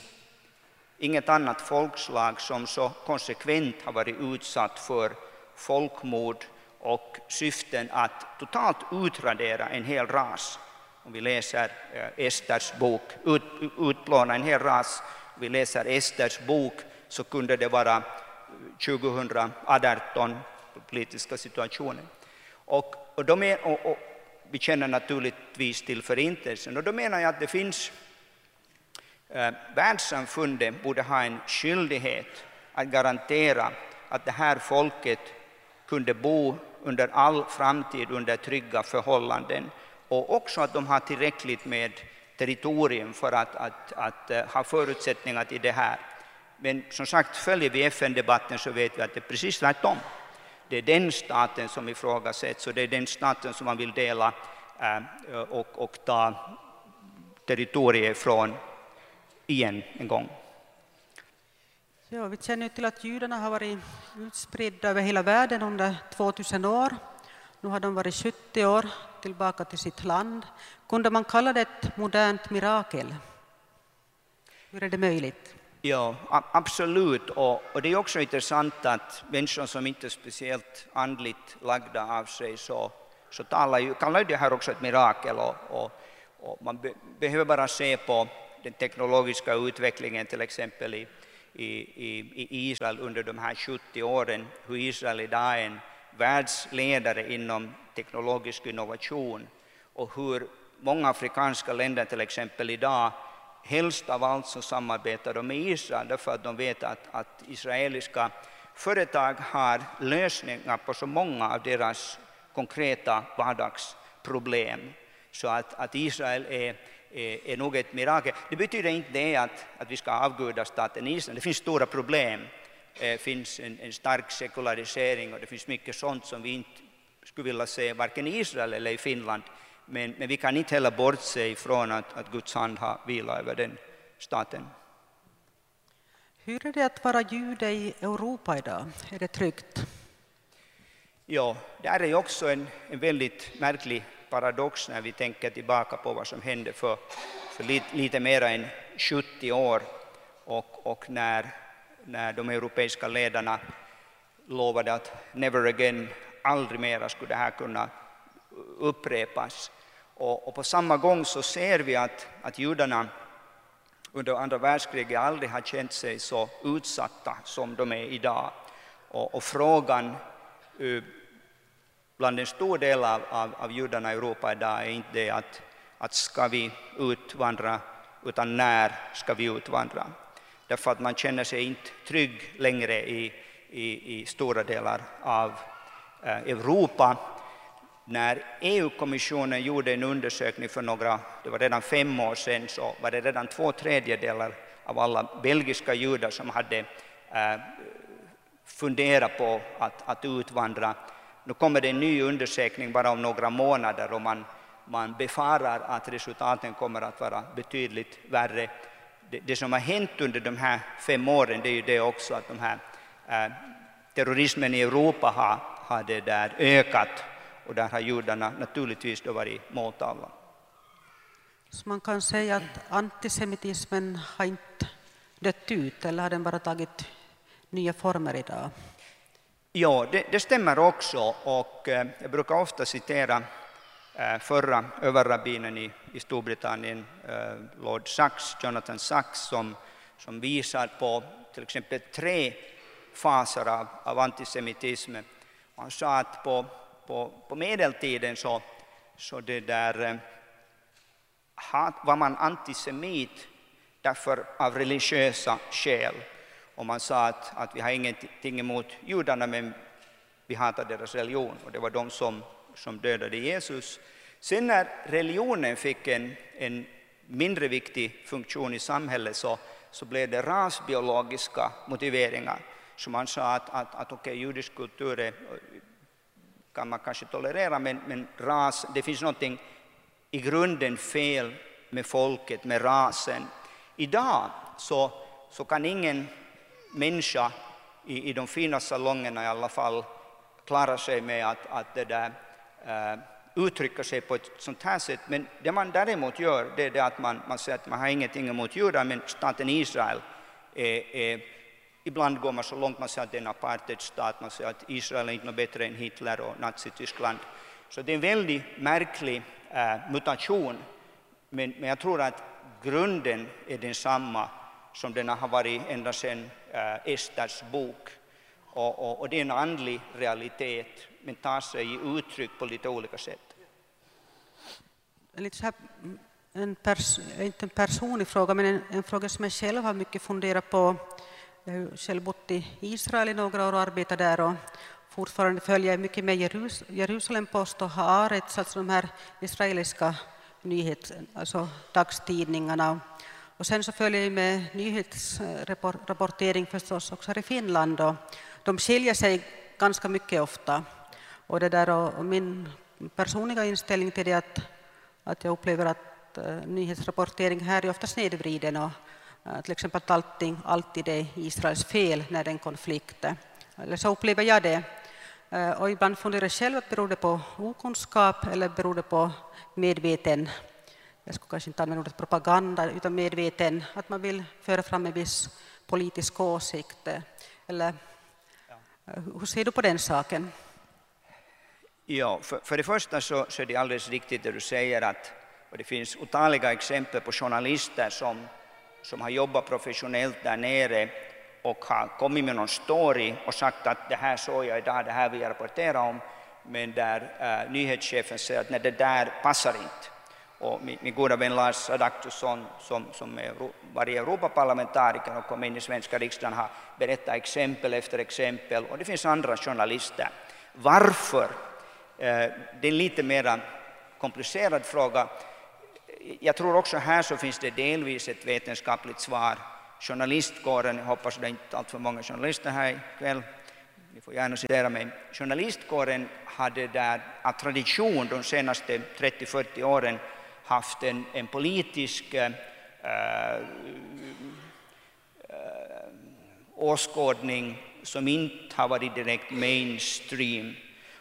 inget annat folkslag som så konsekvent har varit utsatt för folkmord och syften att totalt utradera en hel ras. Om vi läser eh, Esters bok, ut, utplåna en hel ras, om vi läser Esters bok så kunde det vara 2018, politiska situationen. Och, och, de är, och, och vi känner naturligtvis till Förintelsen. Och då menar jag att det finns Eh, världssamfundet borde ha en skyldighet att garantera att det här folket kunde bo under all framtid under trygga förhållanden och också att de har tillräckligt med territorium för att, att, att, att ha förutsättningar till det här. Men som sagt, följer vi FN-debatten så vet vi att det är precis tvärtom. Det är den staten som ifrågasätts och det är den staten som man vill dela eh, och, och ta territoriet från igen en gång. Ja, vi känner till att judarna har varit utspridda över hela världen under 2000 år. Nu har de varit 70 år tillbaka till sitt land. Kunde man kalla det ett modernt mirakel? Hur är det möjligt? Ja, absolut. Och, och, det är också intressant att människor som inte är speciellt andligt lagda av sig så, så talar ju, kallar det här också ett mirakel. Och, och, och man be, behöver bara se på den teknologiska utvecklingen till exempel i, i, i, Israel under de här 70 åren, hur Israel idag är en världsledare inom teknologisk innovation och hur många afrikanska länder till exempel idag helst av allt så samarbetar de med Israel därför att de vet att, att israeliska företag har lösningar på så många av deras konkreta vardagsproblem. Så att, att Israel är, är, är nog ett mirakel. Det betyder inte det att, att vi ska avguda staten Israel. Det finns stora problem. Det finns en, en stark sekularisering och det finns mycket sånt som vi inte skulle vilja se varken i Israel eller i Finland. Men, men vi kan inte heller bortse ifrån att, att Guds hand har vilat över den staten. Hur är det att vara jude i Europa idag? Är det tryggt? Ja, det är ju också en, en väldigt märklig paradox när vi tänker tillbaka på vad som hände för, för lite, lite mer än 70 år och, och när, när de europeiska ledarna lovade att never again, aldrig mera skulle det här kunna upprepas. Och, och, på samma gång så ser vi att, att judarna under andra världskriget aldrig har känt sig så utsatta som de är idag. Och, och frågan eh, bland en stor del av, av, av judarna i Europa idag är inte det att, att ska vi utvandra, utan när ska vi utvandra? Därför att man känner sig inte trygg längre i, i, i stora delar av eh, Europa när EU-kommissionen gjorde en undersökning för några, det var redan fem år sedan, så var det redan två tredjedelar av alla belgiska judar som hade eh, funderat på att, att utvandra. Nu kommer det en ny undersökning bara om några månader och man, man befarar att resultaten kommer att vara betydligt värre. Det, det, som har hänt under de här fem åren det är ju det också att de här, eh, terrorismen i Europa har, hade där ökat och där har judarna naturligtvis då varit måltavla. Så man kan säga att antisemitismen har inte dött ut eller har den bara tagit nya former idag? Ja, det, det stämmer också och jag brukar ofta citera eh, förra överrabbinen i, i Storbritannien, eh, Lord Sachs, Jonathan Sachs, som, som visar på till exempel tre faser av, av antisemitism. Han sa att på, på, på medeltiden så, så det där, hat, var man antisemit därför av religiösa skäl. Och man sa att, att vi har ingenting emot judarna men vi hatar deras religion och det var de som, som dödade Jesus. Sen när religionen fick en, en mindre viktig funktion i samhället så, så blev det rasbiologiska motiveringar. Så man sa att, att, att okay, judisk kultur är, kan man kanske tolerera men, men ras, det finns något i grunden fel med folket, med rasen. Idag så, så kan ingen människa i, i de fina salongerna i alla fall klara sig med att, att det där, uh, uttrycka sig på ett sånt här sätt. Men det man däremot gör det är det att man, man säger att man har ingenting emot judar men staten Israel är, är Ibland går man så långt man säger att det är en apartheidstat, man säger att Israel är inte något bättre än Hitler och Nazityskland. Så det är en väldigt märklig uh, mutation, men, men jag tror att grunden är densamma som den har varit ända sedan Eh, Esters bok. Och, och, och, det är en andlig realitet, men tar sig i uttryck på lite olika sätt. Lite så här, en pers, inte en personlig fråga, men en, en, fråga som jag själv har mycket funderat på. Jag har själv bott i Israel i några år och arbetat där och fortfarande följer jag mycket med Jerus, Jerusalempost och Haaretz, alltså de här israeliska nyhets, alltså dagstidningarna. Och sen så följer jag med nyhetsrapportering förstås också här i Finland och de skiljer sig ganska mycket ofta. Och, det där, och min personliga inställning till det är att, att jag upplever att eh, nyhetsrapportering här är ofta snedvriden och eh, till exempel att allting alltid är Israels fel när det är en konflikt. Eller så upplever jag det. Eh, och ibland funderar jag själv att beror det på okunskap eller beror det på medveten jag skulle kanske inte använda ordet propaganda, utan medveten, att man vill föra fram en viss politisk åsikt. Eller hur ser du på den saken? Ja, för, för det första så, så, är det alldeles riktigt det du säger att och det finns otaliga exempel på journalister som, som har jobbat professionellt där nere och har kommit med någon story och sagt att det här såg jag idag, det här vill jag rapportera om, men där äh, nyhetschefen säger att nej, det där passar inte. Och min, min goda vän Lars Adaktusson som, som är, varje Europaparlamentariker och kom in i svenska riksdagen har berättat exempel efter exempel och det finns andra journalister. Varför? Eh, det är en lite mer komplicerad fråga. Jag tror också här så finns det delvis ett vetenskapligt svar. Journalistkåren, jag hoppas det är inte är för många journalister här ikväll, ni får gärna citera mig. Journalistkåren hade där av tradition de senaste 30-40 åren haft en, en politisk äh, äh, åskådning som inte har varit direkt mainstream.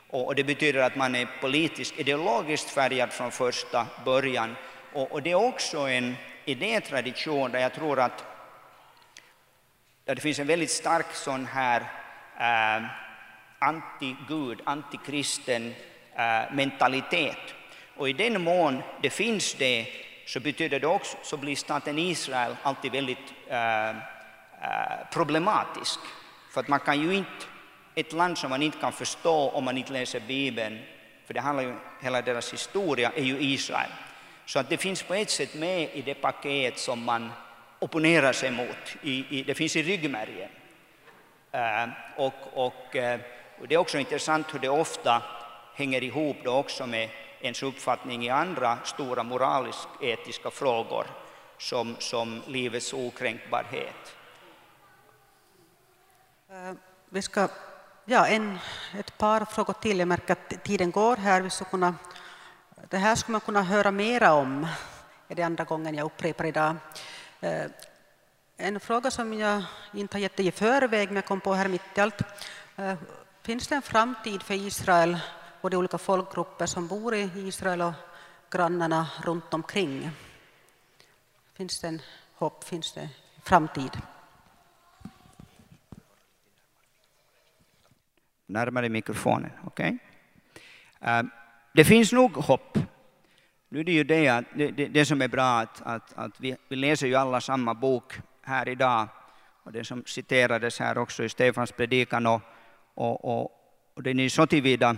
Och, och det betyder att man är politiskt ideologiskt färgad från första början. Och, och det är också en idétradition där jag tror att där det finns en väldigt stark sån här äh, anti-Gud, antikristen äh, mentalitet. Och i den mån det finns det så betyder det också, så blir staten Israel alltid väldigt äh, problematisk. För att man kan ju inte, ett land som man inte kan förstå om man inte läser Bibeln, för det handlar ju, hela deras historia är ju Israel. Så att det finns på ett sätt med i det paket som man opponerar sig mot, i, i, det finns i ryggmärgen. Äh, och, och, och det är också intressant hur det ofta hänger ihop då också med ens uppfattning i andra stora moralisk-etiska frågor som, som livets okränkbarhet. Eh, vi ska, ja, en, ett par frågor till. Jag märker att tiden går här. Vi kunna, det här skulle man kunna höra mera om. Det är det andra gången jag upprepar idag. Eh, en fråga som jag inte har gett dig i förväg, men jag kom på här mitt i allt. Eh, finns det en framtid för Israel och de olika folkgrupper som bor i Israel och grannarna runt omkring? Finns det en hopp, finns det framtid? Närmare mikrofonen, okej? Okay? det finns nog hopp. Nu är det ju det, att, det, det, det som är bra att, att, att vi, vi läser ju alla samma bok här idag och det som citerades här också i Stefans predikan och, och, och, och det är så tillvida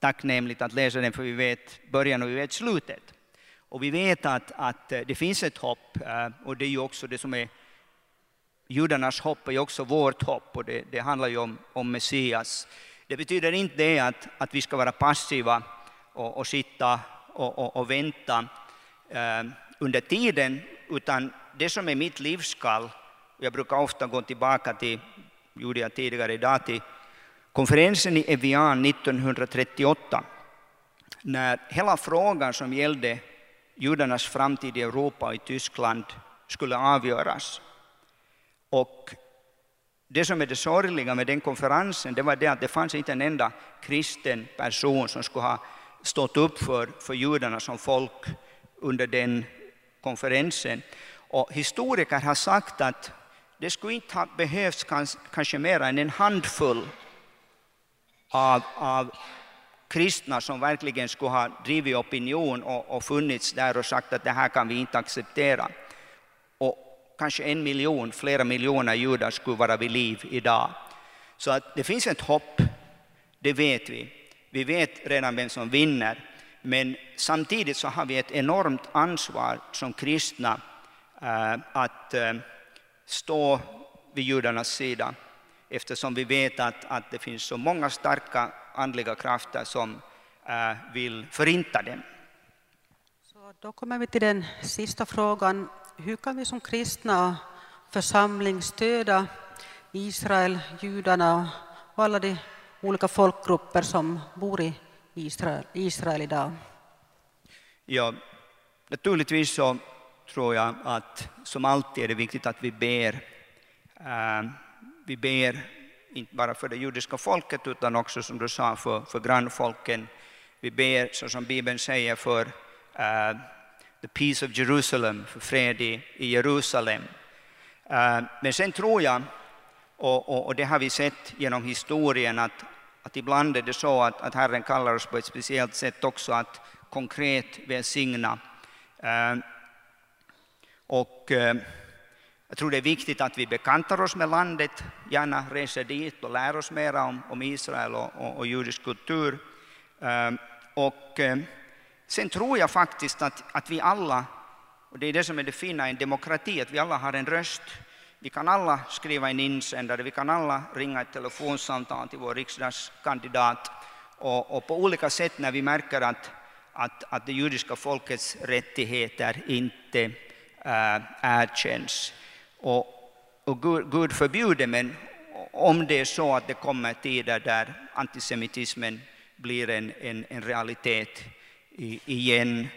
tacknämligt att läsa den för vi vet början och vi vet slutet. Och vi vet att, att eh, det finns ett hopp eh, och det är ju också det som är judarnas hopp är ju också vårt hopp och det, det handlar ju om, om Messias. Det betyder inte det att, att vi ska vara passiva och, och sitta och, och, och vänta eh, under tiden, utan det som är mitt livskall, jag brukar ofta gå tillbaka till, gjorde jag tidigare idag, till konferensen i Evian 1938, när hela frågan som gällde judarnas framtid i Europa och i Tyskland skulle avgöras. Och det som är det sorgliga med den konferensen, det var det att det fanns inte en enda kristen person som skulle ha stått upp för, för judarna som folk under den konferensen. Och historiker har sagt att det skulle inte ha behövts kanske mer än en handfull av, av kristna som verkligen skulle ha drivit opinion och, och funnits där och sagt att det här kan vi inte acceptera. Och kanske en miljon, flera miljoner judar skulle vara vid liv idag. Så att det finns ett hopp, det vet vi. Vi vet redan vem som vinner, men samtidigt så har vi ett enormt ansvar som kristna eh, att eh, stå vid judarnas sida eftersom vi vet att, att det finns så många starka andliga krafter som äh, vill förinta dem. Så då kommer vi till den sista frågan. Hur kan vi som kristna församling stödja Israel, judarna och alla de olika folkgrupper som bor i Israel, Israel idag? Ja, naturligtvis så tror jag att som alltid är det viktigt att vi ber. Uh, vi ber inte bara för det judiska folket utan också som du sa för, för grannfolken. Vi ber så som Bibeln säger för uh, the peace of Jerusalem, för fred i, i Jerusalem. Uh, men sen tror jag, och, och, och, det har vi sett genom historien, att, att ibland är det så att, att Herren kallar oss på ett speciellt sätt också att konkret välsigna. Uh, och uh, jag tror det är viktigt att vi bekantar oss med landet, gärna reser dit och lär oss mer om, om Israel och, och, och judisk kultur. Ehm, och ehm, Sen tror jag faktiskt att, att vi alla, och det är det som är det fina i en demokrati, att vi alla har en röst. Vi kan alla skriva en insändare, vi kan alla ringa ett telefonsamtal till vår riksdagskandidat och, och på olika sätt när vi märker att, att, att det judiska folkets rättigheter inte äh, erkänns. Och, och Gud, Gud förbjuder, men om det är så att det kommer tider där antisemitismen blir en, en, en realitet igen.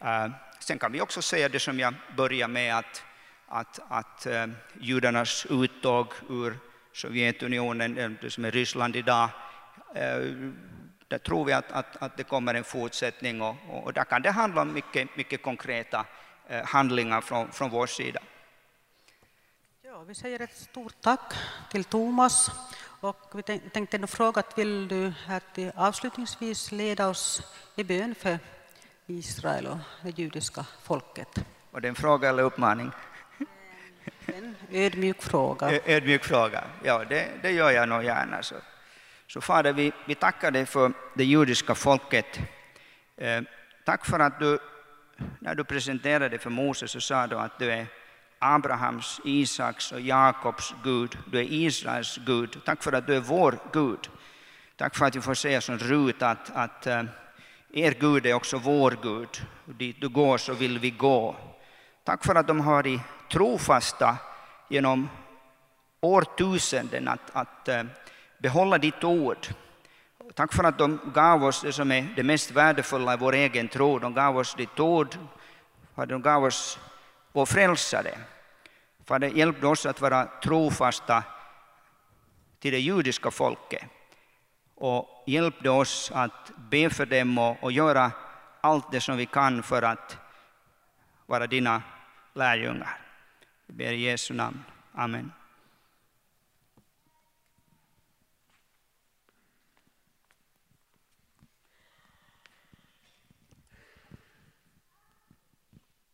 Eh, sen kan vi också säga det som jag började med, att, att, att uh, judarnas uttåg ur Sovjetunionen, eh, det som är Ryssland idag, uh, där tror vi att, att, att det kommer en fortsättning och, och där kan det handla om mycket, mycket konkreta handlingar från, från vår sida. Ja, vi säger ett stort tack till Thomas och vi tänkte nu fråga, vill du här till avslutningsvis leda oss i bön för Israel och det judiska folket? Var det en fråga eller uppmaning? En ödmjuk fråga. Ödmjuk fråga, ja det, det gör jag nog gärna. Så, så Fader, vi, vi tackar dig för det judiska folket. Eh, tack för att du, när du presenterade för Moses så sa du att du är Abrahams, Isaks och Jakobs Gud. Du är Israels Gud. Tack för att du är vår Gud. Tack för att vi får säga som Rut att, att eh, er Gud är också vår Gud. Dit du går så vill vi gå. Tack för att de har varit trofasta genom årtusenden att, att eh, behålla ditt ord. Tack för att de gav oss det som är det mest värdefulla i vår egen tro. De gav oss ditt ord. De gav oss och frälsare. Fader, hjälp oss att vara trofasta till det judiska folket och hjälp oss att be för dem och, och göra allt det som vi kan för att vara dina lärjungar. Vi ber i Jesu namn. Amen.